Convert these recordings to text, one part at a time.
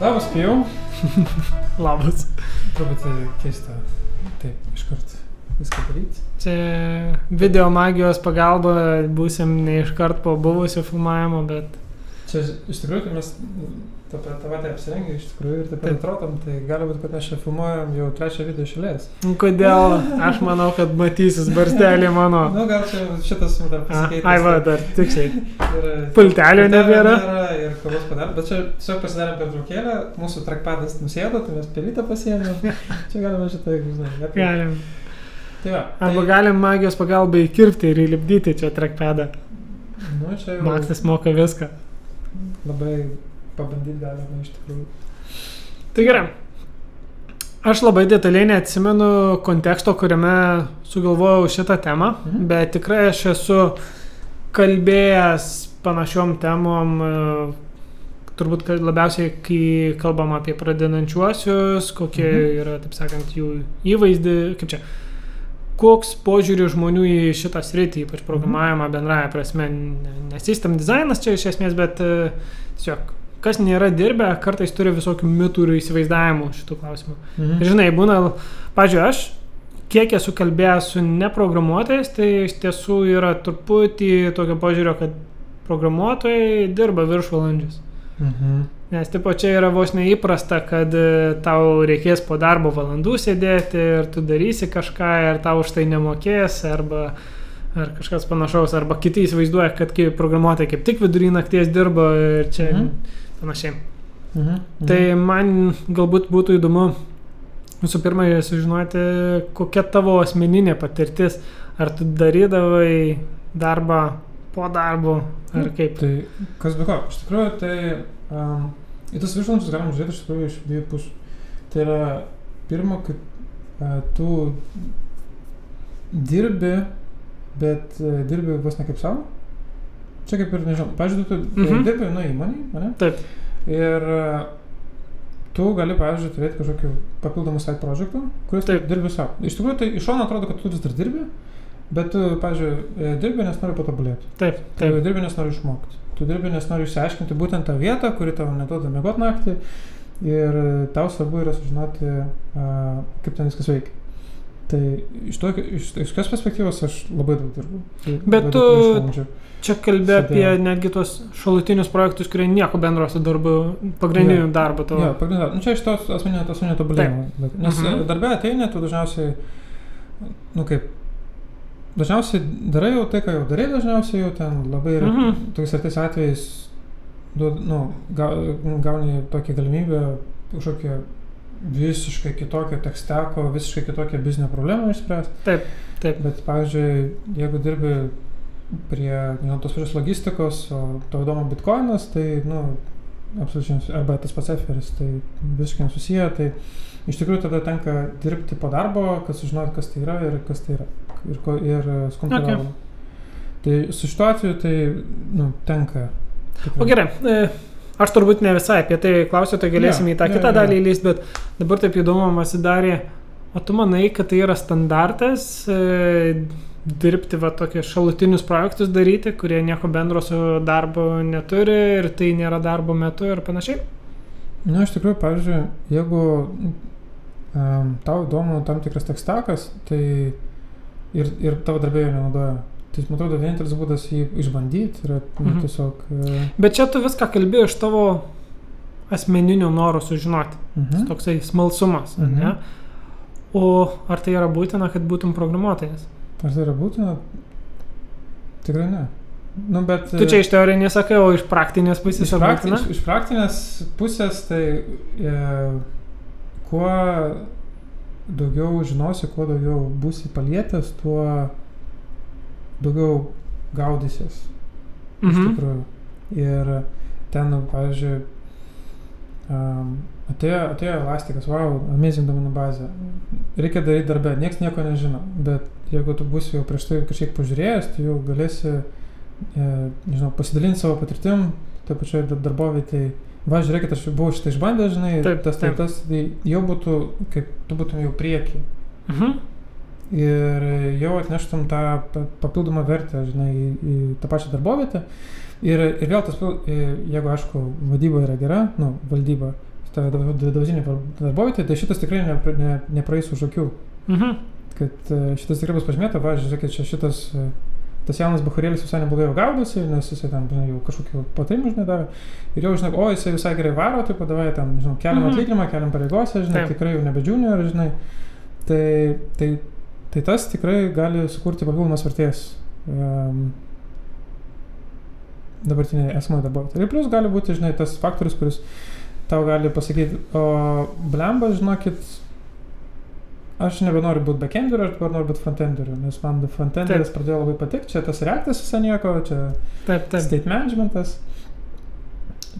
Labas, pijau. Labas. Truputį keista. Taip, iškart viską daryti. Čia video magijos pagalba būsim ne iškart po buvusio filmavimo, bet Čia iš tikrųjų, kai mes tą patį apsirengę iš tikrųjų ir taip pat atrodom, tai gali būti, kad mes čia filmuojam jau trečią video šilės. nu, kodėl aš manau, kad matysis barstelė mano. Na, gal čia šitas dar pasikeitė. Ai, va, dar tiksliai. Ir, Pultelio nebėra. Ir kavos padarė, bet čia tiesiog pasidarėm per traukėlę, mūsų trackpadas nusėdo, tai mes pelytą pasiėmėm. čia galima šitą, žinai, apie. Galim. Tai va. Arba tai, galim magijos pagalba įkirpti ir įlipdyti čia trackpadą. Nu, čia jau Maksas moka viską. labai pabandyti galima iš tikrųjų. Tai gerai. Aš labai detaliai neatsimenu konteksto, kuriame sugalvojau šitą temą, Mhm. bet tikrai aš esu kalbėjęs panašiom temom, e, turbūt labiausiai, kai kalbam apie pradedančiuosius, kokie Mhm. yra, taip sakant, jų įvaizdį, kaip čia, koks požiūrių žmonių į šitą sritį, ypač programavimą bendraja prasme, ne, ne system dizainas čia iš esmės, bet e, tiesiog, kas nėra dirbę, kartais turi visokių mitų ir įsivaizdavimų šitų klausimų. Mhm. Ir žinai, būna, pažiūrėjau, aš kiek esu kalbėjęs su neprogramuotojais, tai iš tiesų yra truputį tokio požiūrio, kad programuotojai dirba viršvalandžius. Mhm. Nes tipo čia yra vos neįprasta, kad e, tau reikės po darbo valandų sėdėti ir tu darysi kažką ir tau už tai nemokės arba ar kažkas panašaus, arba kiti įsivaizduoja, kad programuotojai kaip tik vidury nakties dirba ir čia Mhm. Panašiai. Mhm. Mhm. Tai man galbūt būtų įdomu visų pirma sužinoti, kokia tavo asmeninė patirtis. Ar tu darydavai darbą po darbo, ar Nu, kaip? Tai kas be ko, iš tikrųjų, tai um, į tas viršvalandžius galim žiūrėti iš tikrųjų iš dviejų pusių. Tai yra, pirma, kad uh, tu dirbi, bet uh, dirbi vos ne kaip savo. Čia kaip ir, nežinau, pažiūrėjau, tu Mhm. mhm. dirbi, nu, įmonį, ne? Taip. Ir uh, tu gali, pavyzdžiui, turėti kažkokių papildomų side projektų, kuriuos Taip. dirbi savo. Iš tikrųjų, tai iš šono atrodo, kad tu vis dar dirbi, bet tu, pavyzdžiui, e, dirbi, nes nori patobulėti. Taip, Tu taip. dirbi, nes nori išmokti. Tu dirbi, nes nori išsiaiškinti būtent tą vietą, kuri tau neduoda mėgot naktį. Ir e, tau svarbu yra sužinoti, kaip ten viskas veikia. Tai iš, to, iš, iš tokios perspektyvos aš labai daug dirbu. Tai Bet tu-. Čia kalbė apie netgi tuos šalutinius projektus, kurie nieko bendro su darbu, pagrindiniu Jo. darbu tavo. Jo, pagrindinė. Nu, čia iš tos asmeninio, asmeninio tobulėjimo. Nes Mhm. darbė ateini, tu dažniausiai, nu kaip, dažniausiai darai jau tai, ką jau darai, dažniausiai jau ten labai yra, Mhm. tokiais artais atvejais, duod- nu, ga- gauni tokią galimybę kažkokią visiškai kitokią teksteko, visiškai kitokią bizinę problemą išspręsti. Taip, taip. Bet, pavyzdžiui, jeigu dirbi prie nežinau, tos pačios logistikos, o tau įdomu bitkoinas, tai, nu, absoliučiai, arba tas pats eferis, tai visiškai nesusiję, tai iš tikrųjų tada tenka dirbti po darbo, kad sužinot, kas tai yra ir kas tai yra. Ir, ko- ir skompiuterio. Okay. Tai su šituo atveju, tai, nu, tenka. tikrai. O gerai, e, aš turbūt ne visai apie tai klausiu, tai galėsim Jo, į tą jo, kitą jo. dalį įlysti, bet dabar taip įdomu man pasidarė, o tu manai, kad tai yra standartas e, dirbti va tokius šalutinius projektus daryti, kurie nieko bendro su darbu neturi ir tai nėra darbo metu ir panašiai? Na, iš tikrųjų, pavyzdžiui, jeigu um, tau įdomu tam tikras tekstakas, tai ir, ir tavo darbė jo nenaudoja. Tai man atrodo, vienintelis būdas jį išbandyti yra nu, Mhm. tiesiog... Uh, Bet čia tu viską kalbėjai iš tavo asmeninių norų sužinoti. mhm. Toksai smalsumas, mhm. Ne? O ar tai yra būtina, kad būtum programuotojas? Ar tai yra būtina? Tikrai ne. Nu, bet, Tu čia iš teorinės sakai, o iš praktinės pusės iš, prakti, iš, iš praktinės pusės, tai e, kuo daugiau žinosi, kuo daugiau būsi palietęs, tuo daugiau gaudysies. iš Mhm. tikrųjų. Ir ten, pavyzdžiui, um, atėjo, atėjo elastikas, wow, amazing domenų bazė. Reikia daryti darbę, niekas nieko nežino, bet jeigu tu būsi jau prieš tai kažkiek pažiūrėjęs, tai jau galėsi, e, nežinau, pasidalinti savo patirtim, taip pačioj dar- darbovietėj. Va, žiūrėkit, aš buvau šitą išbandęs, žinai, Taip, tas, taip, tas, tai jau būtų, kaip tu būtum jau prieki Mhm. Ir jau atneštum tą pa- papildomą vertę, žinai, į, į tą pačią darbovietę. Ir, ir vėl tas, jeigu aišku, vadyba yra gera, nu, valdyba, ta dauzinė darbovietė, tai šitas tikrai ne, ne, nepraeis už akių. Mhm. Kad e, šitas tikrai bus pažymėta, pavyzdžiui, sakė, čia šitas, e, tas jaunas bahurėlis visai neblogai jau gaudosi, nes jisai ten, žinai, jau kažkokių patarimų, žinai, davė. Ir jau, žinai, o jisai visai gerai varo, tai padavai ten, žinai, keliam Mhm. atlyginimą, keliam pareigose, žinai, Taip. tikrai jau nebe junior, žinai. Tai, tai, tai tas tikrai gali sukurti papildomas vertės. Um, dabartiniai esamai darbuotojai. Ir plus gali būti, žinai, tas faktorius, kuris tau gali pasakyti, o blemba, žinokit, aš nebenoriu būti backenderiu, aš dabar noriu būti frontenderiu, nes man frontenderis pradėjo labai patikti, čia tas reaktas visai nieko, čia Taip, taip. state managementas,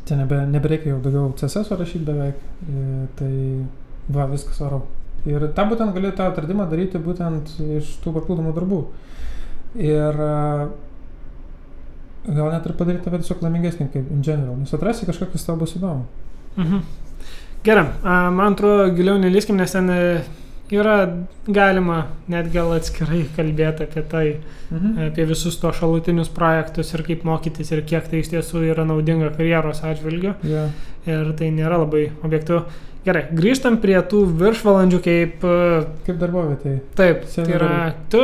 čia nebe, nebereikia jau daugiau CSS rašyti beveik, tai va, viskas varau. Ir tą būtent gali tą atradimą daryti būtent iš tų papildomų darbų. Ir e, gal net ir padaryti tave tiesiog laimingesnį kaip in general, nes atrasi kažką, kas tau bus įdomu. Mhm. Gerai, man atrodo, giliau nelyskim, nes ten e, yra galima net gal atskirai kalbėti apie tai, Mhm. apie visus to šalutinius projektus ir kaip mokytis ir kiek tai iš tiesų yra naudinga karjeros atžvilgiu. Yeah. Ir tai nėra labai objektu. Gerai, grįžtam prie tų viršvalandžių, kaip e, Kaip darbovietėje. Taip, tai Sėdi yra, tu,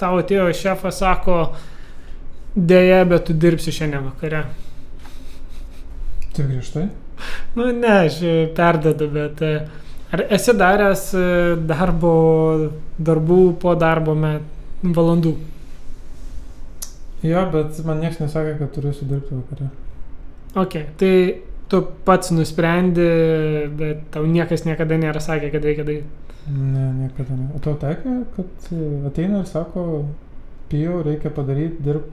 tau atėjo šefas, sako, dėja, bet tu dirbsi šiandien vakare. Taip griežtai. Nu, ne, aš e, perdedu, bet e, ar esi daręs darbo, darbų po darbo met, valandų? Jo, bet man niekas nesakė, kad turiu sudirbti vakare. Ok, tai tu pats nusprendi, bet tau niekas niekada nėra sakę, kad reikia daryti. Ne, niekada ne. O tau tekia, kad e, ateina ir sako, pijau, reikia padaryti, dirbk.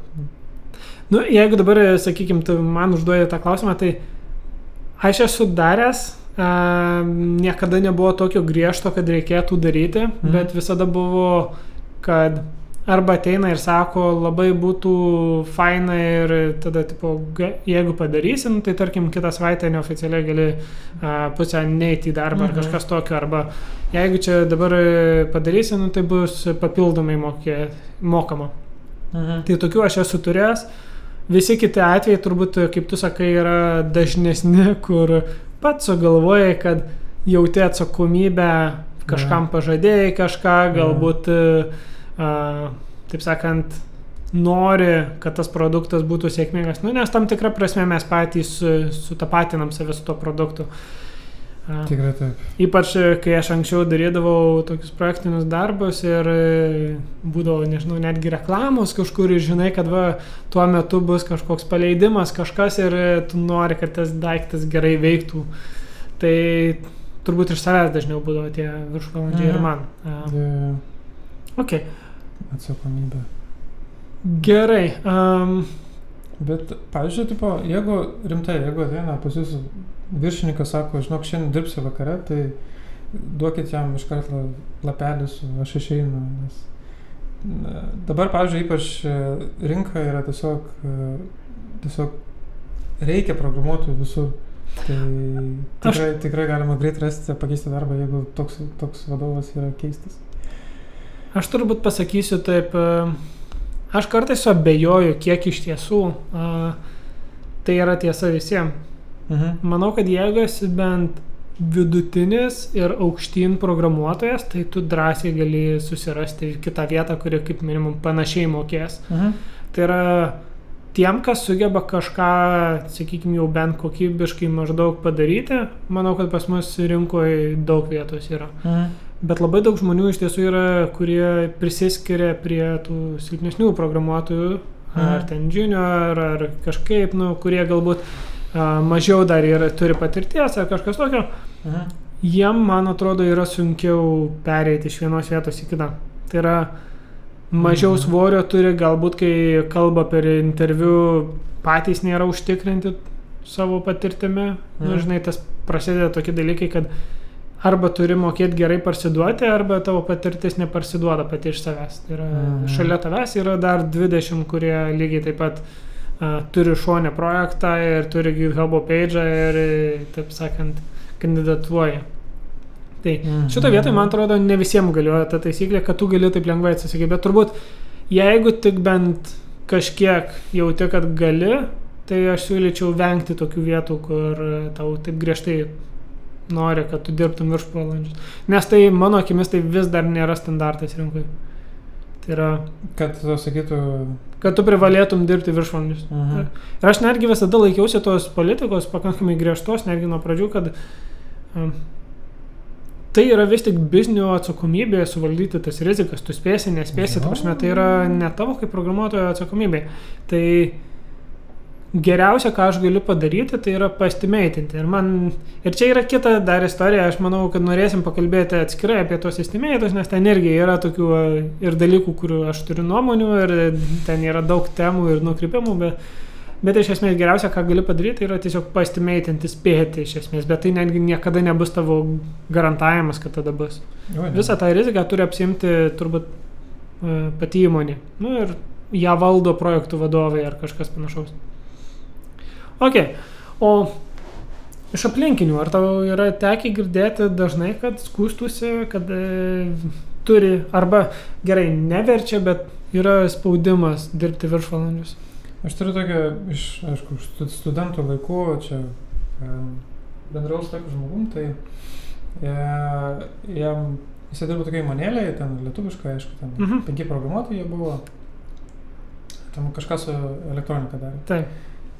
Nu, jeigu dabar, sakykime, tu man užduoji tą klausimą, tai aš esu daręs, a, niekada nebuvo tokio griežto, kad reikėtų daryti, mhm. bet visada buvo, kad arba ateina ir sako, labai būtų faina ir tada, tipo, jeigu padarysim, tai tarkim kitą savaitę neoficialiai gali a, pusę neiti į darbą mhm. Mhm. ar kažkas tokio, arba jeigu čia dabar e, padarysim, nu, tai bus papildomai mokė, mokama. Mhm. Tai tokių aš esu turėjęs. Visi kiti atvejai turbūt, kaip tu sakai, yra dažnesni, kur pats sugalvojai, kad jauti atsakomybę, kažkam pažadėjai kažką, galbūt, a, taip sakant, nori, kad tas produktas būtų sėkmingas. Nu, nes tam tikrą prasme mes patys su- sutapatinam save su tuo produktu. Tikrai taip. Ypač e, kai aš anksčiau darydavau tokius praktinius darbus ir e, būdavo, nežinau, netgi reklamos kažkur ir žinai, kad va, tuo metu bus kažkoks paleidimas, kažkas ir e, tu nori, kad tas daiktas gerai veiktų. Tai turbūt iš savęs dažniau būdavo tie viršvalandžiai ir Mhm. man. A, Yeah. Ok, Atsakomybė. gerai. Um, Bet, pavyzdžiui, tipo, jeigu rimtai, jeigu ateina pas jūs viršininkas, sako, žinok, šiandien dirbsi vakare, tai duokit jam iš karto lapelį su aš išeinu. Nes dabar, pavyzdžiui, ypač e, rinka yra tiesiog, e, tiesiog reikia programuotojų visur. Tai tikrai, tikrai galima greit rasti, pakeisti darbą, jeigu toks, toks vadovas yra keistas. Aš turbūt pasakysiu taip, e, aš kartais abejoju, kiek iš tiesų a, tai yra tiesa visiems. Mhm. Manau, kad jeigu esi bent vidutinis ir aukštyn programuotojas, tai tu drąsiai gali susirasti kitą vietą, kuri kaip minimum panašiai mokės. Mhm. Tai yra tiem, kas sugeba kažką, sakykime, jau bent kokybiškai maždaug padaryti, manau, kad pas mus rinkoje daug vietos yra. Mhm. Bet labai daug žmonių iš tiesų yra, kurie prisiskiria prie tų silpnesnių programuotojų, ar Mhm. ten junior, ar kažkaip, nu, kurie galbūt a, mažiau dar yra, turi patirties ar kažkas tokio. Mhm. Jiem, man atrodo, yra sunkiau pereiti iš vienos vietos į kitą. Tai yra mažiau Mhm. svorio turi, galbūt kai kalba per interviu, patys nėra užtikrinti savo patirtimi. Nu, Mhm. žinai, tas prasideda tokie dalykai, kad arba turi mokėti gerai parsiduoti, arba tavo patirtis neparsiduoda pati iš savęs. Tai yra, Mhm. šalia tavęs yra dar 20, kurie lygiai taip pat uh, turi šonę projektą ir turi GitHub page ir, taip sakant, kandidatuoja. Tai Mhm. šito vietoje, man atrodo, ne visiems galioja ta taisyklė, kad tu gali taip lengvai atsisakyti, bet turbūt jeigu tik bent kažkiek jauti, kad gali, tai aš siūlyčiau vengti tokių vietų, kur tau taip griežtai nori, kad tu dirbtum viršvalandžius. Nes tai, mano akimis, tai vis dar nėra standartas rinkoje. Tai yra, Kad tu sakytų, kad tu privalėtum dirbti viršvalandžius. mhm. Ir aš netgi visada laikiausi tos politikos pakankamai griežtos, netgi nuo pradžių, kad um, tai yra vis tik biznio atsakomybė suvaldyti tas rizikas, tu spėsi, nespėsi, ta prasme, tai yra ne tavo kaip programuotojo atsakomybė. Tai geriausia, ką aš galiu padaryti, tai yra pastimeitinti. Ir, man, ir čia yra kita dar istorija, aš manau, kad norėsim pakalbėti atskirai apie tos estimėtus, nes ten irgi yra tokių a, ir dalykų, kurių aš turiu nuomonių, ir ten yra daug temų ir nukrypimų, bet, bet iš esmės geriausia, ką gali padaryti, yra tiesiog pastimeitinti, spėti iš esmės, bet tai netgi niekada nebus tavo garantavimas, kad tada bus. Ne. Visą tą riziką turi apsimti turbūt e, pati įmonė. Nu ir ją valdo projektų vadovai ar kažkas panašaus. Ok, o iš aplinkinių, ar tau yra tekę girdėti dažnai, kad skūstusi, kad e, turi, arba gerai, neverčia, bet yra spaudimas dirbti viršvalandžius? Aš turiu tokią iš, aišku, stu- studentų laikų, čia e, bendrau su tokiu žmogum, tai e, jam, jisai dirbo tokia įmonėlė, ten lietuviška, aišku, ten Mhm. penki programuotojai buvo, ten kažką su elektronika darė. Taip.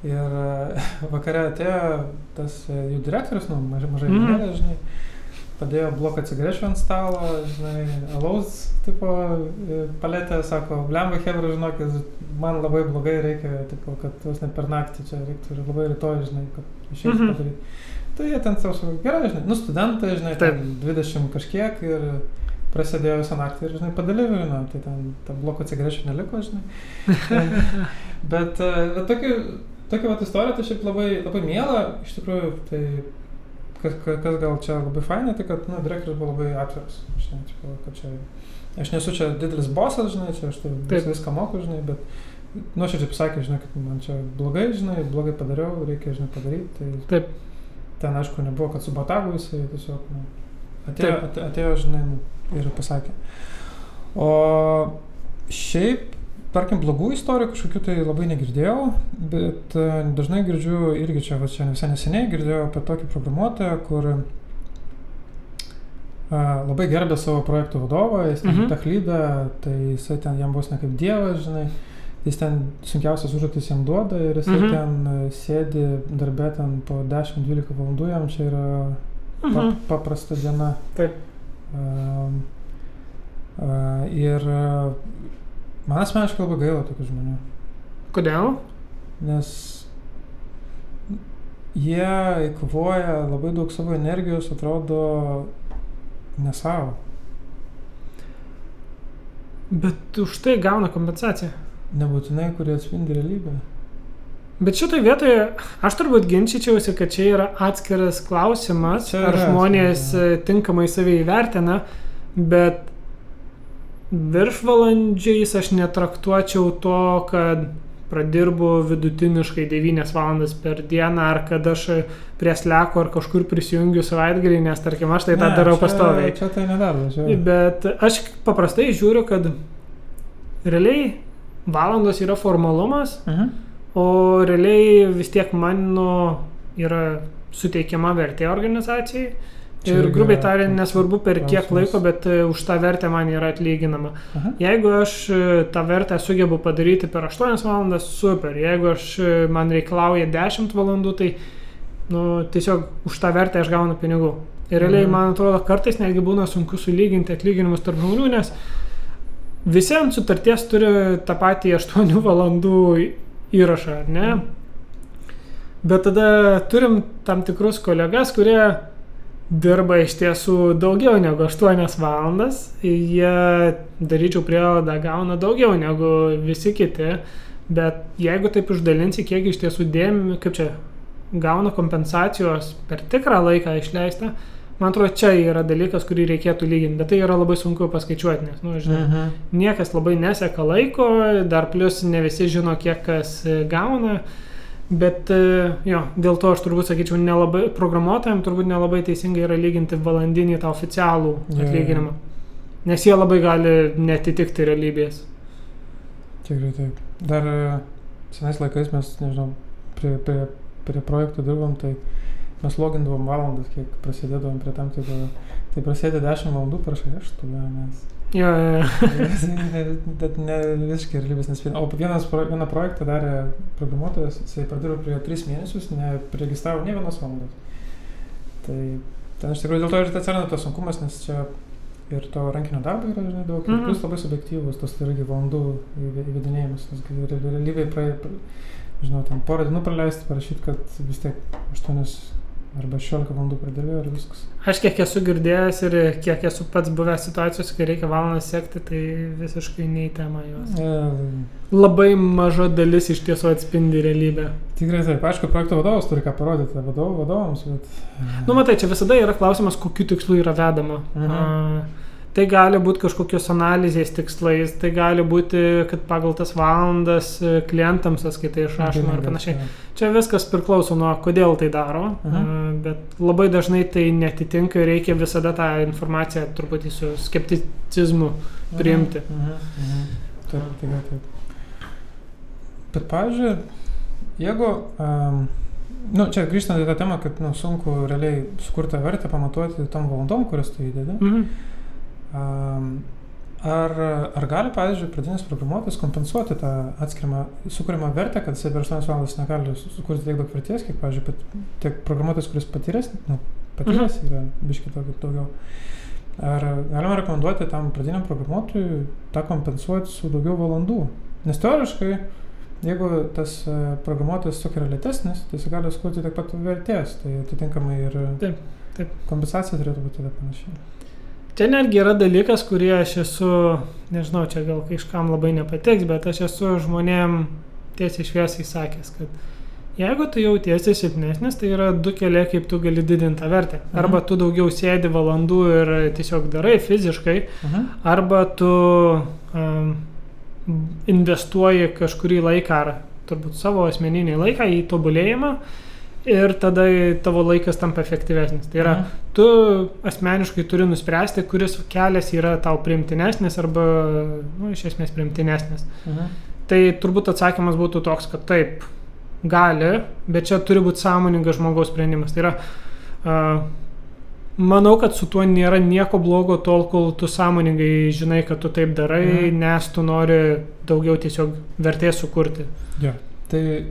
Ir e, vakare atėjo tas e, jų direktorius, nu, mažai, mažai Mhm. įmonėlė, žinai, padėjo bloką cigarečių ant stalo, žinai, alaus, tipo, e, paletę, sako, blemba, hebra, žinokit, man labai blogai reikia, tipo, kad vos ne per naktį čia reiktų ir labai rytoj, žinai, kad išėjtų Mhm. mhm. padaryti. Tai jie ten savo, gerai, žinai, nu, studentai, žinai, Taip. ten 20 kažkiek ir prasidėjo visą naktį ir, žinai, padalyvino, tai ten ta bloko cigarečių neliko, žinai. bet, bet tokių, tokia vat istorija, tai šiaip labai, labai miela, iš tikrųjų, tai kas, kas gal čia labai faina, tai kad, nu, direktorius buvo labai atviras, žinai, tipo, kad čia, aš nesu čia didelis bosas, žinai, čia aš tai vis, viską moku, žinai, bet, nu, aš čia pasakė, žinai, kad man čia blogai, žinai, blogai padariau, reikia, žinai, padaryti, tai Taip. ten, aišku, nebuvo, kad subotavo jisai, tiesiog, nu, atėjo, ate- atėjo, žinai, nu, ir pasakė. O šiaip, tarkim, blogų istorijų kažkokių tai labai negirdėjau, bet e, dažnai girdžiu irgi čia, va čia visai neseniai girdėjau apie tokį programuotoją, kur a, labai gerbė savo projektų vadovą, jis ten Mhm. mhm. techlydą, tai jisai ten jam vos ne kaip dievas, žinai, jis ten sunkiausias užduotis jam duoda ir jisai Mhm. mhm. ten e, sėdi darbė ten po 10-12 valandų, jam čia yra Mhm. paprasta diena. Taip. Um, uh, ir man asmeniškai labai gaila tokių žmonių, Kodėl? nes jie įkvoja labai daug savo energijos, atrodo, ne savo. Bet už tai gauna kompensaciją. Nebūtinai, kurie atspindi realybę. Bet šitoje vietoje aš turbūt ginčyčiausi, kad čia yra atskiras klausimas, Čia ar yra žmonės atskiras, e, tinkamai save įvertina, bet viršvalandžiais aš netraktuočiau to, kad pradirbu vidutiniškai 9 valandas per dieną, ar kad aš prie sleko ar kažkur prisijungiu savaitgalį, nes tarkim aš tai tą Ne, darau čia- pastoviai. Čia tai nedarbas. Bet aš paprastai žiūriu, kad realiai valandos yra formalumas, Mhm. O realiai vis tiek mano yra suteikiama vertė organizacijai. Čia Ir grubiai tariant, nesvarbu per kiek klausimas. laiko, bet e, už tą vertę man yra atlyginama. Aha. Jeigu aš e, tą vertę sugebu padaryti per 8 valandas, super. Jeigu aš, e, man reikalauja 10 valandų, tai nu, tiesiog už tą vertę aš gaunu pinigų. Ir realiai, Mhm. man atrodo, kartais netgi būna sunku sulyginti atlyginimus tarp žmonių, nes visi ant sutarties turi tą patį 8 valandų įrašą, ne? Bet tada turim tam tikrus kolegas, kurie dirba iš tiesų daugiau negu 8 valandas. Jie, daryčiau prielaidą, gauna daugiau negu visi kiti. Bet jeigu taip išdalinsi, kiek iš tiesų dėmesio, kaip čia, gauna kompensacijos per tikrą laiką išleistą, man atrodo, čia yra dalykas, kurį reikėtų lyginti. Bet tai yra labai sunku paskaičiuoti, nes, nu, žinai, Mhm. niekas labai neseka laiko, dar plus ne visi žino, kiek kas gauna. Bet e, jo, dėl to aš turbūt sakyčiau, nelabai, programuotojams turbūt nelabai teisingai yra lyginti valandinį tą oficialų atlyginimą. Nes jie labai gali netitikti realybės. Tikrai taip. Dar e, senais laikais mes, nežinau, prie, prie, prie projektų dirbom, tai mes logindavom valandas, kiek prasidėdavom prie tam tikro, tai prasidėjo 10 valandų, prašai, aš tu, mes. Jo, jo, jo. Bet ne visiškai realybės nespėjo. O vienas, vieną projektą darė programuotojas, jisai pradirbo prie jo 3 mėnesius, nepriregistravo ne vienos valandos. Tai ten iš tikrųjų dėl to ir atsiranda tas sunkumas, nes čia ir to rankinio darbo yra, žinai, daug, ir Mhm. plus labai subjektyvus, tas irgi valandų įve- įvedinėjimas, nes realybėje, žinau, ten porą dienų praleisti, parašyti, kad vis tiek 8 arba 16 valandų pradėlėjo ir viskas. Aš kiek esu girdėjęs ir kiek esu pats buvęs situacijose, kai reikia valandą sekti, tai visiškai ne į temą jos. E, Labai maža dalis iš tiesų atspindi realybę. Tikrai taip, aišku, projekto vadovas turi ką parodyti vadov, vadovams, bet... Nu, matai, čia visada yra klausimas, kokiu tikslu yra vedama. Mhm. A, tai gali būti kažkokios analizės tikslais, tai gali būti, kad pagal tas valandas e, klientams sąskaitai išrašoma ir panašiai. Čia viskas priklauso nuo kodėl tai daro, Mhm. a, bet labai dažnai tai netitinka ir reikia visada tą informaciją truputį su skepticizmu priimti. Mhm, mhm. Taip, tikrai taip. Bet, pavyzdžiui, jeigu, um, nu, čia grįžtant į tą temą, kad nu, sunku realiai sukurtą vertę pamatuoti tom valandom, kurias tu įdedi, Mhm. um, ar, ar gali, pavyzdžiui, pradinis programuotojas kompensuoti tą atskirimą, sukūrimą vertę, kad jisai per 8 valandas negali su- sukurti tiek daug vertės, kiek, pavyzdžiui, pat, tiek programuotojas, kuris patyręs, nu, patyręs yra biškiai tokio daugiau. Ar galima rekomenduoti tam pradiniam programuotojui tą kompensuoti su daugiau valandų? Nes teoriškai, jeigu tas e, programuotojas tiesiog yra lėtesnis, tai jis gali sukurti tiek pat vertės, tai atitinkamai ir Taip, taip. kompensacija turėtų būti tada panašiai. Čia netgi yra dalykas, kurį aš esu, nežinau, čia gal kažkam labai nepatiks, bet aš esu žmonėm tiesiai šviesiai sakęs, kad jeigu tu jautiesi silpnesnis, tai yra du keliai, kaip tu gali didinti tą vertę. Mhm. Arba tu daugiau sėdi valandų ir tiesiog darai fiziškai, Mhm. arba tu um, investuoji kažkurį laiką, ar turbūt savo asmeninį laiką į tobulėjimą ir tada tavo laikas tampa efektyvesnis. Tai yra, Mhm. tu asmeniškai turi nuspręsti, kuris kelias yra tau primtinesnis arba, nu, iš esmės primtinesnis. Mhm. Tai turbūt atsakymas būtų toks, kad taip, gali, bet čia turi būti sąmoningas žmogaus sprendimas. Tai yra, uh, manau, kad su tuo nėra nieko blogo tol, kol tu sąmoningai žinai, kad tu taip darai, Mhm. nes tu nori daugiau tiesiog vertės sukurti. Jo. Tai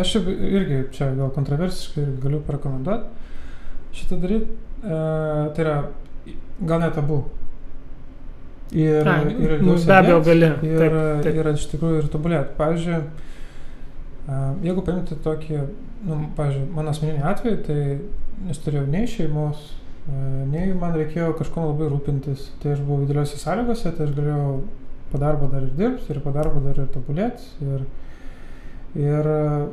aš irgi čia gal kontroversiškai ir galiu parekomenduoti šitą daryti. E, tai yra gal net abu. Ir, A, ir nu, be abejo, gali. Ir, Taip, taip. ir iš tikrųjų ir tobulėti. Pavyzdžiui, a, jeigu paimti tokį, nu, pavyzdžiui, mano asmeninį atvejį, tai nes turėjau nei šeimos, a, nei man reikėjo kažkuo labai rūpintis. Tai aš buvau dideliuose sąlygose, tai aš galėjau po darbo dar ir dirbti, ir po darbo dar ir tobulėti. Ir, ir a,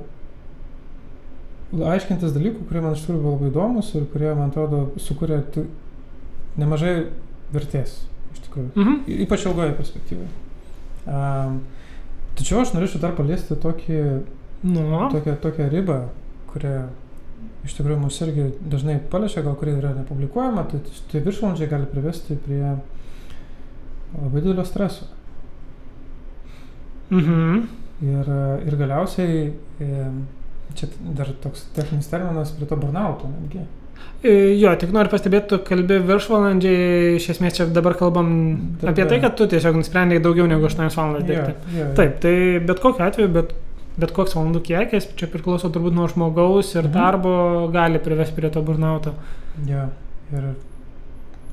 aiškintis dalykų, kurie man iš tikrųjų buvo labai įdomus ir kurie, man atrodo, sukūrė ti- nemažai vertės. Iš tikrųjų. Mhm. Ypač ilgoje perspektyvoje. Um, tačiau aš norėčiau dar paliesti tokį, Nu, tokią, tokią ribą, kurią iš tikrųjų mus irgi dažnai paliečia, gal kuri yra nepublikuojama, tai tie viršvalandžiai gali privesti prie labai didelio streso. mhm. Ir, ir galiausiai, čia dar toks techninis terminas prie to burnauto netgi. E, Jo, tik noriu pastebėti, tu kalbi viršvalandžiai, iš esmės čia dabar kalbam Darbe. apie tai, kad tu tiesiog nusprendėjai daugiau negu 8 valandas dirbti. jo, jo. Taip, tai bet kokiu atveju, bet, bet koks valandų kiekis, čia priklauso turbūt nuo žmogaus ir Mhm. darbo, gali privesti prie to burnauto. Jo, ir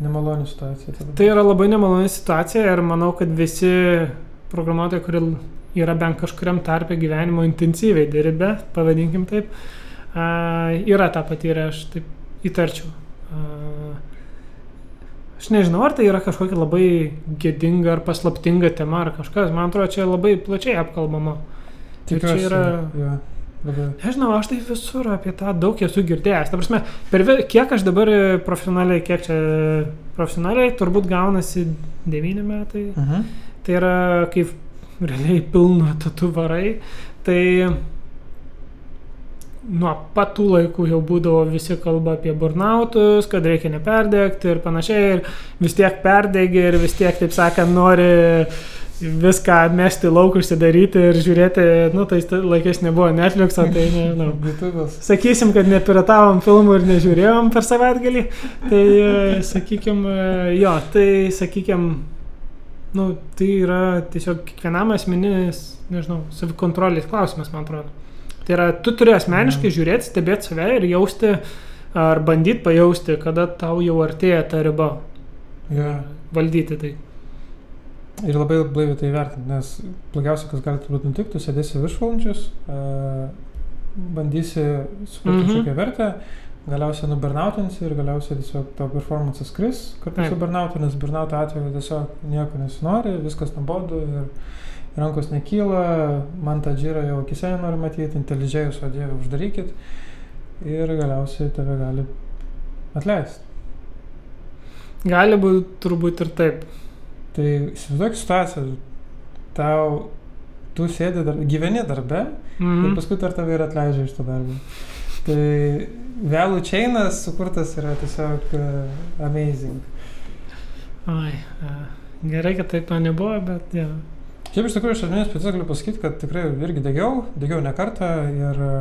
nemaloni situacija. tada. Tai yra labai nemaloni situacija ir manau, kad visi programuotojai, kurie yra bent kažkuriam tarpe gyvenimo intensyviai dirbę, pavadinkim taip, a, yra tą patyrę, aš taip įtarčiau. A, Aš nežinau, ar tai yra kažkokia labai gėdinga ar paslaptinga tema ar kažkas. Man atrodo, čia labai plačiai apkalbama. Ir čia Tikiuosi, yra- Jo, labai. Nežinau, aš tai visur apie tą daug esu girdėjęs. Ta prasme, per kiek aš dabar profesionaliai, kiek čia profesionaliai, turbūt gaunasi 9 metai. Mhm. Tai yra kaip realiai pilnu tatu varai. Tai nuo pat tų laikų jau būdavo visi kalba apie burnautus, kad reikia neperdegti ir panašiai. Ir vis tiek perdegi ir vis tiek, taip sakant, nori viską mesti lauk užsidaryti ir žiūrėti, nu, tais laikais nebuvo Netflix'o, tai nežinau. Sakysim, kad nepiratavom filmų ir nežiūrėjom per savaitgalį, tai sakykim, jo, tai sakykim, nu, tai yra tiesiog kiekvienam asmeninis, nežinau, savikontrolės klausimas, man atrodo. Tai yra, tu turi asmeniškai žiūrėti, stebėti save ir jausti, ar bandyti pajausti, kada tau jau artėja ta riba. Yeah. Valdyti tai. Ir labai blaiviai tai vertinti, nes blogiausia, kas gali turbūt nutikti, tu sėdėsi viršvalandžius, bandysi sukurti Mhm. kažkokią vertę, galiausiai nubernautinsi ir galiausiai tiesiog to performances kris kartu su bernautu, nes bernauto atveju tiesiog nieko nesinori, viskas nuobodu ir rankos nekyla, man tą džirą jau akise nenori matyti, inteližėjus, o dieve, uždarykit ir galiausiai tave gali atleisti. Gali būti turbūt ir taip. Tai įsivaizduok situaciją, tau, tu sėdi, dar, gyveni darbe ir Mhm. paskui dar tave ir atleidžia iš to darbo. Tai vėlų čeinas sukurtas yra tiesiog uh, amazing. Ai, a, gerai, kad taip to nebuvo, bet ja. Šiaip iš tikrųjų iš asmenės paties galiu pasakyti, kad tikrai irgi degiau, degiau ne kartą ir uh,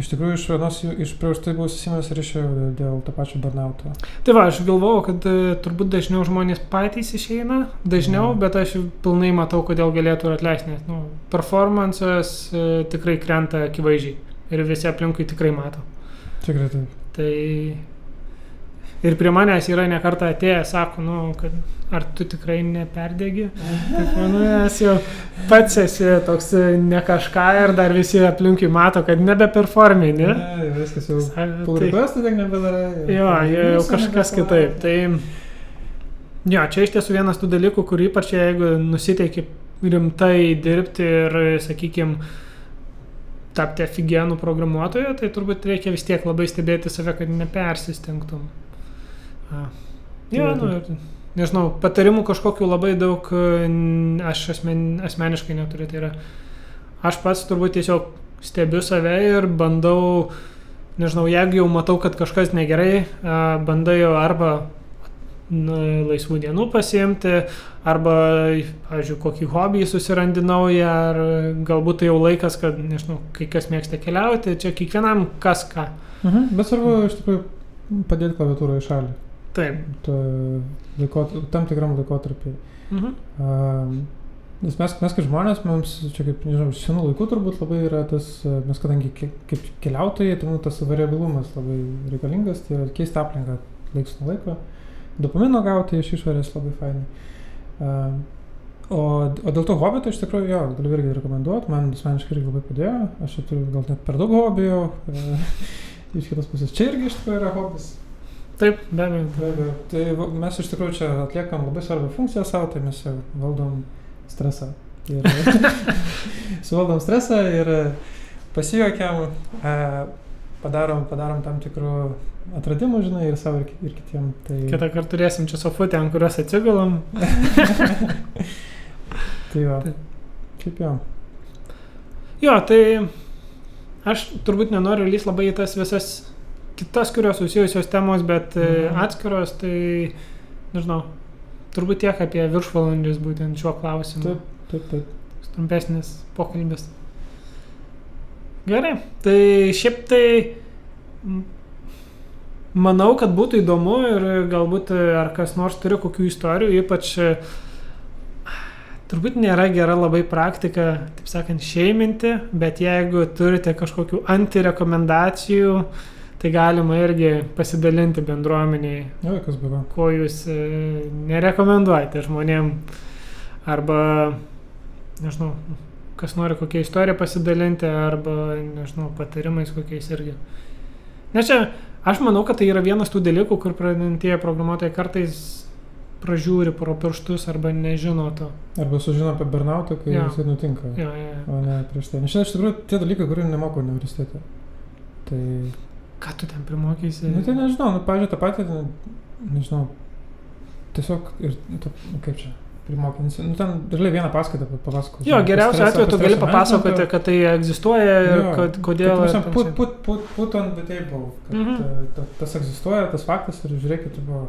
iš tikrųjų iš vienos iš prieš tai buvusios įmonės ir išėjau dėl, to pačio burnauto. Tai va, aš galvojau, kad e, turbūt dažniau žmonės patys išeina, dažniau, Mhm. bet aš pilnai matau, kodėl galėtų atleisti, nes nu, performances e, tikrai krenta akivaizdžiai ir visi aplinkui tikrai mato. Tikrai taip. Tai ir prie manęs yra nekarta atėję, sako, nu, kad ar tu tikrai neperdėgi. Taip, nu, nes jau pats esi toks e, ne kažką ir dar visi aplinkui mato, kad nebeperformini. Ne, Ne? viskas jau. Pull tai- tiek nebedarai. Jo, jau, jau kažkas kitaip. Tai jo, čia iš tiesų vienas tų dalykų, kur ypač jeigu nusiteiki rimtai dirbti ir, sakykime, tapti aфиgenų programuotoju, tai turbūt reikia vis tiek labai stebėti save, kad nepersistengtum. A. Jo, nu, ir, nežinau, patarimų kažkokių labai daug e, aš asmen, asmeniškai neturiu. Tai yra, aš pats turbūt tiesiog stebiu save ir bandau, nežinau, jeigu jau matau, kad kažkas negerai, bandai jau arba laisvų dienų pasiimti, arba, pavyzdžiui, kokį hobį susirandi naują, ar galbūt tai jau laikas, kad, nežinau, kai kas mėgsta keliauti, čia kiekvienam kas ką. Mhm, bet svarbu iš tikrųjų padėti klaviatūrą į šalį. Taip. To laikot, tam tikram laikotarpiai. Mhm. Um, nes mes, mes kaip žmonės, mums čia kaip, nežinau, senų laikų turbūt labai yra tas, mes kadangi kaip keliautojai, tai mums tas variabilumas labai reikalingas, tai yra keisti aplinką laiks nuo laiko, dopamino gauti iš išorės labai fainai. Um, o, o dėl to hobio, tai iš tikrųjų jo, galiu irgi rekomenduoti, man asmeniškai irgi labai padėjo, aš čia turiu gal net per daug hobijų, e, iš kitos pusės čia irgi iš tikrųjų yra hobis. Taip, be abejo. Be abejo. Tai mes iš tikrųjų čia atliekam labai svarbią funkciją savo, tai mes valdom stresą. Ir suvaldom stresą ir pasijuokiam, padarom, padarom tam tikrų atradimų, žinai, ir savo, ir, ir kitiem. Tai, Kitą kartą turėsim čia sofutę, ant kurios atsigulam. tai va. Taip. Kaip jo. Jo, tai aš turbūt nenoriu lys labai į tas visas kitas, kurios susijusios temos, bet mhm. Mhm. atskiros, tai, nežinau, turbūt tiek apie viršvalandžius būtent šiuo klausimu. Taip, taip, taip. Trumpesnis pokalbis. Gerai, tai šiaip tai manau, kad būtų įdomu ir galbūt e, ar kas nors turi kokių istorijų, ypač e, turbūt nėra gera labai praktika, taip sakant, šeiminti, bet jeigu turite kažkokių antirekomendacijų, tai galima irgi pasidalinti bendruomeniai, Jo, kas buvo. ko jūs e, nerekomenduojate žmonėm. Arba, nežinau, kas nori kokią istoriją pasidalinti, arba, nežinau, patarimais kokiais irgi. Nes čia, aš manau, kad tai yra vienas tų dalykų, kur pradantieji programuotojai kartais pražiūri pro pirštus arba nežino to. Arba sužino apie burnoutą, kai Jo. jisai nutinka. Jo, jo, jo. O ne prieš tai. Nes šiandien iš tikrųjų tie dalykai, kurių nemokau universitete. Tai Ką tu ten primokysi? Nu tai nežinau, nu, pavyzdžiui, tą patį, nu, nežinau, tiesiog ir, nu, nu, kaip čia, primokins, nu, ten realiai vieną paskaitą papasakau. Jo, geriausiu atveju tu gali papasakoti, kad tai egzistuoja ir Jo, kad, kodėl. Kad, put, put, put, put on the table, kad Mhm. mhm. ta, tas egzistuoja, tas faktas ir žiūrėkit, buvo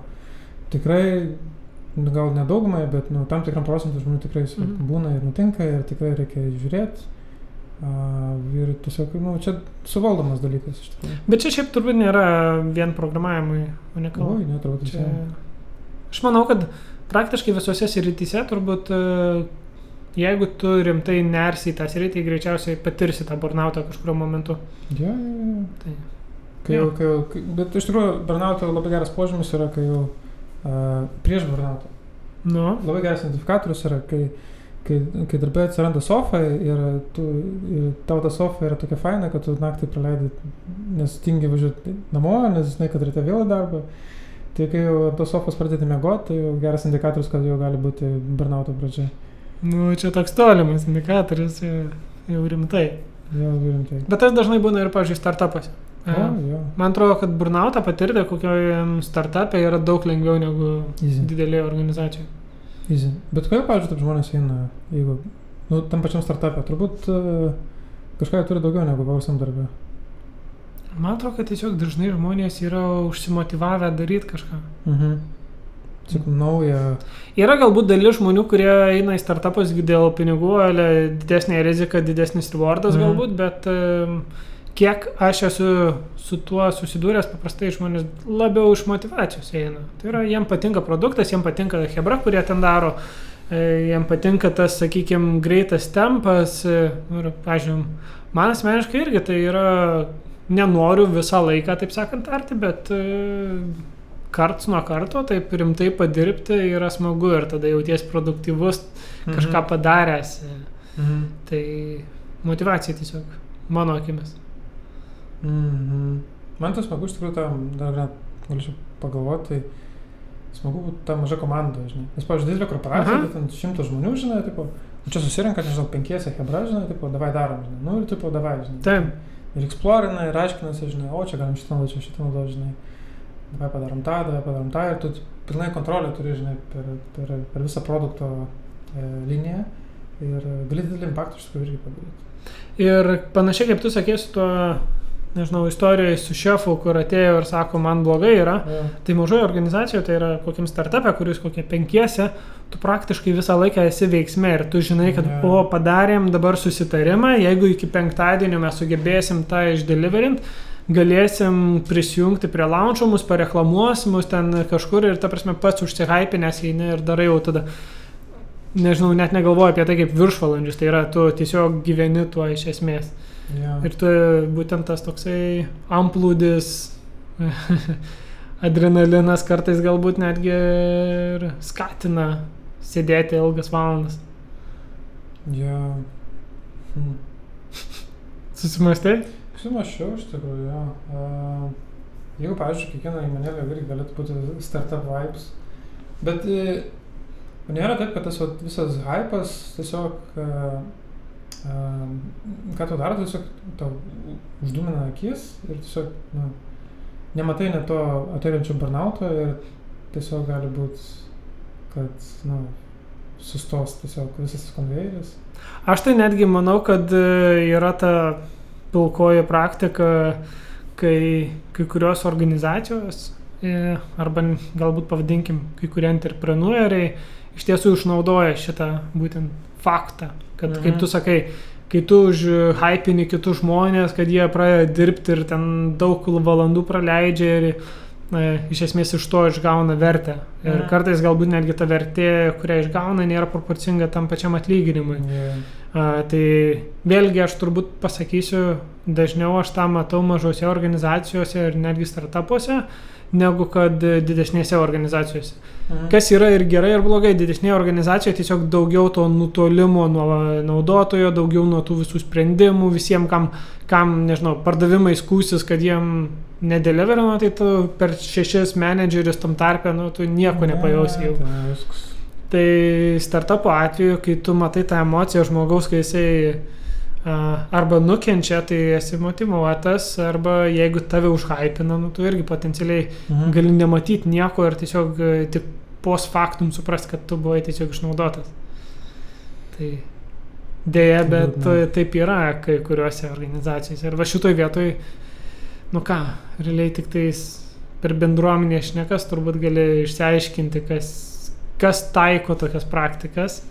tikrai nu, gal nedaugumai, bet nu, tam tikram procentui žmonių tikrai mm. Mhm. būna ir nutinka ir tikrai reikia žiūrėti. Uh, ir tiesiog, nu, čia suvaldomas dalykas iš tikrųjų. Bet čia šiaip turbūt nėra vien programavimui. Oi, ne, turbūt Čia... visai. Aš manau, kad praktiškai visose srityse turbūt, e, jeigu tu rimtai nersi į tą sritį, greičiausiai patirsi tą burnautą kažkurio momentu. Jo, jo, jo. Tai. Kai jau, kai jau, bet iš tikrųjų, burnauto labai geras požymis yra, kai jau uh, prieš burnautą. Nu, Labai geras identifikatorius yra, kai, kai, kai darbė atsiranda sofa ir, tu, ir tau ta sofa yra tokia faina, kad tu naktį praleidai, nes tingi važiuoti namo, nes žinai, kad ryte vėl darbą. Tai kai jau tos sofos pradėti miegoti, tai jau geras indikatorius, kad jau gali būti burnauto pradžia. nu, čia toks tolimas indikatorius, jau, jau rimtai. Jau rimtai. Bet tas dažnai būna ir, pavyzdžiui, startupuose. O. Man atrodo, kad burnautą patirti kokioj startupė yra daug lengviau negu Easy. didelėje organizacijoje. Easy. Bet kodėl, pavyzdžiui, taip žmonės eina, jeigu, nu, tam pačiam startupė, turbūt uh, kažką turi daugiau negu paprastam darbė. Man atrodo, kad tiesiog dažnai žmonės yra užsimotivavę daryti kažką. Mhm. Tik nauja. Yra galbūt dalis žmonių, kurie eina į startupus dėl pinigų, didesnė rizika, didesnis rewardas Mhm. galbūt, bet kiek aš esu su tuo susidūręs, paprastai žmonės labiau iš motivacijos eina. Tai yra, jiem patinka produktas, jiem patinka hebra, kurie ten daro, e, jiem patinka tas, sakykime, greitas tempas. e, nu pažiūrėjau, man asmeniškai irgi tai yra, nenoriu visą laiką, taip sakant, arti, bet e, karts nuo karto taip rimtai padirbti yra smagu ir tada jauties produktyvus, kažką padaręs. Mhm. Tai motivacija tiesiog, mano akimis. Mhm. Man tas smagu, iš tikrųjų, tam dar galėčiau pagalvoti, tai smagu būtų ta maža komanda, žinai. Nes, pavyzdžiui, didelė korporacija, tai ten šimtas žmonių, žinai, tipo, čia susirinka, nežinau, penkiese hebra, žinai, tipo, davai darom, žinai, nu ir tipo, davai, žinai. Taip. Ir eksplorina, ir aiškinasi, žinai, o čia galim šitą naudoti, čia šitą naudoti, žinai. Davai padarom tą, davai padarom tą, ir tu pilnai kontrolę turi, žinai, per, per, per visą produkto e, liniją. Ir gali didelį impaktą iš tikrųjų irgi padaryti. Ir panašiai kaip tu sakė su tuo, nežinau, istorijoje su šefu, kur atėjo ir sako, man blogai yra, Ja. tai mažoje organizacijoje, tai yra kokiam startupė, kuris kokie penkiese, tu praktiškai visą laiką esi veiksme ir tu žinai, kad, Jo. o, padarėm dabar susitarimą, jeigu iki penktadienio mes sugebėsim tą išdeliverint, galėsim prisijungti prie launcho, mus pareklamuos, mus ten kažkur ir ta prasme pats užsihypinęs eini ir darai jau tada. Nežinau, net negalvoju apie tai kaip viršvalandžius, tai yra tu tiesiog gyveni tuo iš esmės. Ja. Ir tu būtent tas toksai amplūdis, adrenalinas kartais galbūt netgi ir skatina sėdėti ilgas valandas. Ja. Hm. Susimastai? Sumašiau iš tikrųjų, jo. Uh, jeigu, pavyzdžiui, kiekviena įmonėlė irgi galėtų būti startup vibes, bet uh, nėra taip, kad tas vat, visas hypas tiesiog, uh, ką tu darai, tiesiog tau uždumina akis ir tiesiog, nu, nematai net to ateinančio burnauto ir tiesiog gali būti, kad, nu, sustos tiesiog visas konvejeris. Aš tai netgi manau, kad e, yra ta pilkoji praktika, kai kai kurios organizacijos e, arba galbūt pavadinkim kai kurie entrepreneueriai iš tiesų išnaudoja šitą būtent faktą, kad mhm. kaip tu sakai, kai tu užhypini kitus žmonės, kad jie pradeda dirbti ir ten daug valandų praleidžia ir iš esmės iš to išgauna vertę. Ir Mhm. kartais galbūt netgi ta vertė, kurią išgauna, nėra proporcinga tam pačiam atlyginimui. Yeah. A, tai vėlgi aš turbūt pasakysiu, dažniau aš tą matau mažose organizacijose ir netgi startupuose, negu kad didesnėse organizacijose. Mhm. Kas yra ir gerai, ir blogai. Didesnėje organizacijoje tiesiog daugiau to nutolimo nuo naudotojo, daugiau nuo tų visų sprendimų, visiems, kam, kam nežinau, pardavimai skūsis, kad jiem nedeliverino, tai tu per šešis menedžerius tam tarpe, nu, tu nieko nepajausi jau. Tai startupo atveju, kai tu matai tą emociją žmogaus, kai jisai arba nukenčia, tai esi motivuotas, arba jeigu tave užhypina, nu, tu irgi potencialiai Mhm. gali nematyti nieko ir tiesiog e, tik post factum suprast, kad tu buvai tiesiog išnaudotas. Tai dėja, bet Liūdna. taip yra kai kuriuose organizacijose. Ir va šitoj vietoj, nu ką, realiai tik tais per bendruomenę šnekas turbūt gali išsiaiškinti, kas, kas taiko tokias praktikas.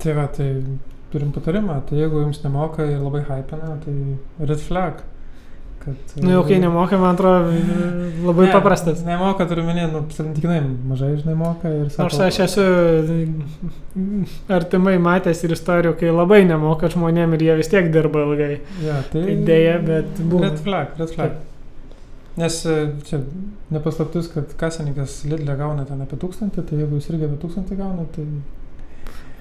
Tai va, tai turim patarimą, tai jeigu jums nemoka ir labai hypina, tai red flag. Kad, nu, jau kai nemoka, man atrodo, labai ne, paprastas. Nemoka, turiu minėti, nu, santykinai mažai, žinai, moka ir sako. Nors aš esu artimai matęs ir istorijų, kai labai nemoka žmonėm ir jie vis tiek dirba ilgai. Ja, tai, Tai dėja, bet buvo. Red flag, red flag. Nes e, čia nepaslaptis, kad kasininkas Lidlė gauna ten apie tūkstantį, tai jeigu jis irgi apie tūkstantį gauna, tai...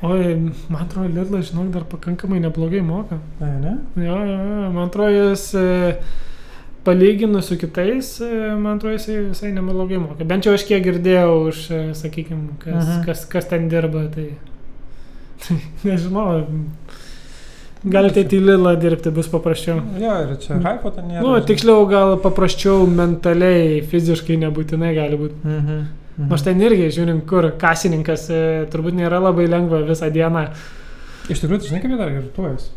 Oi, man atrodo, Lidlas, žinok, dar pakankamai neblogai moka. Ne, ne? Jo, jo, jo, man atrodo, jis e, palyginus su kitais, e, man atrodo, jisai visai neblogai moka. Bent jau aš kiek girdėjau už, sakykime, kas, Mhm. kas, kas ten dirba, tai nežinau. Galite į Lidlą dirbti, bus paprasčiau. Jo, ir čia hypo ten nėra. Nu, tiksliau, gal paprasčiau mentaliai, fiziškai nebūtinai gali būti. Mhm. mhm. Nors ten irgi, žiūrint, kur kasininkas e, turbūt nėra labai lengva visą dieną. Iš tikrųjų, tu žinai, kaip jie dar irtuojas.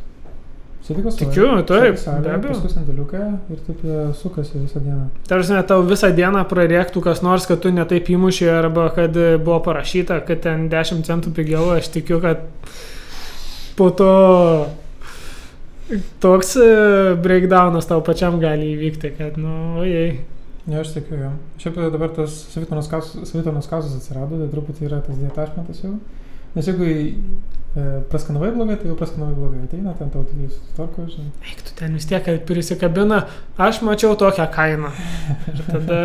Sėdikos Tikiu, taip, be abejo. Paskui sandėliuką ir taip sukasi visą dieną. Tarsi, tau visą dieną prarėktų kas nors, kad tu netaip įmušiai arba kad e, buvo parašyta, kad ten 10 centų pigiau, aš tikiu, kad po to toks e, breakdownas tau pačiam gali įvykti, kad, nu, ojei. Ne, aš tikiu, jo. Šiaip dabar tas savitonos kausas, atsirado, tai truputį yra tas dietašmentas jau. Nes jeigu e, praskanavai blogai, tai jau praskanavai blogai. Ateina ten tau tai sutvarko, žinai. Eik, tu ten vis tiek prisikabina, aš mačiau tokią kainą. Ir tada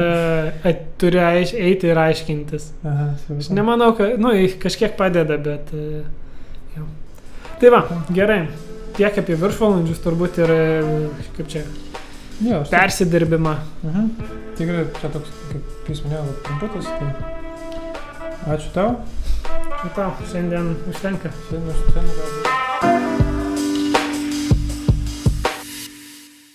at, turi aiš, eiti ir aiškintis. Aha, Aš supratau. nemanau, kad, nu, kažkiek padeda, bet... e, Jau. Tai va, gerai. Tiek apie viršvalandžius turbūt ir, e, kaip čia, Jo, aš. persidirbimą. Mhm. Tikrai čia toks, kaip, jūs minėjote, trumputis. Tai... Ačiū tau. Tai tau, šiandien užtenka. Šiandien, šiandien gal.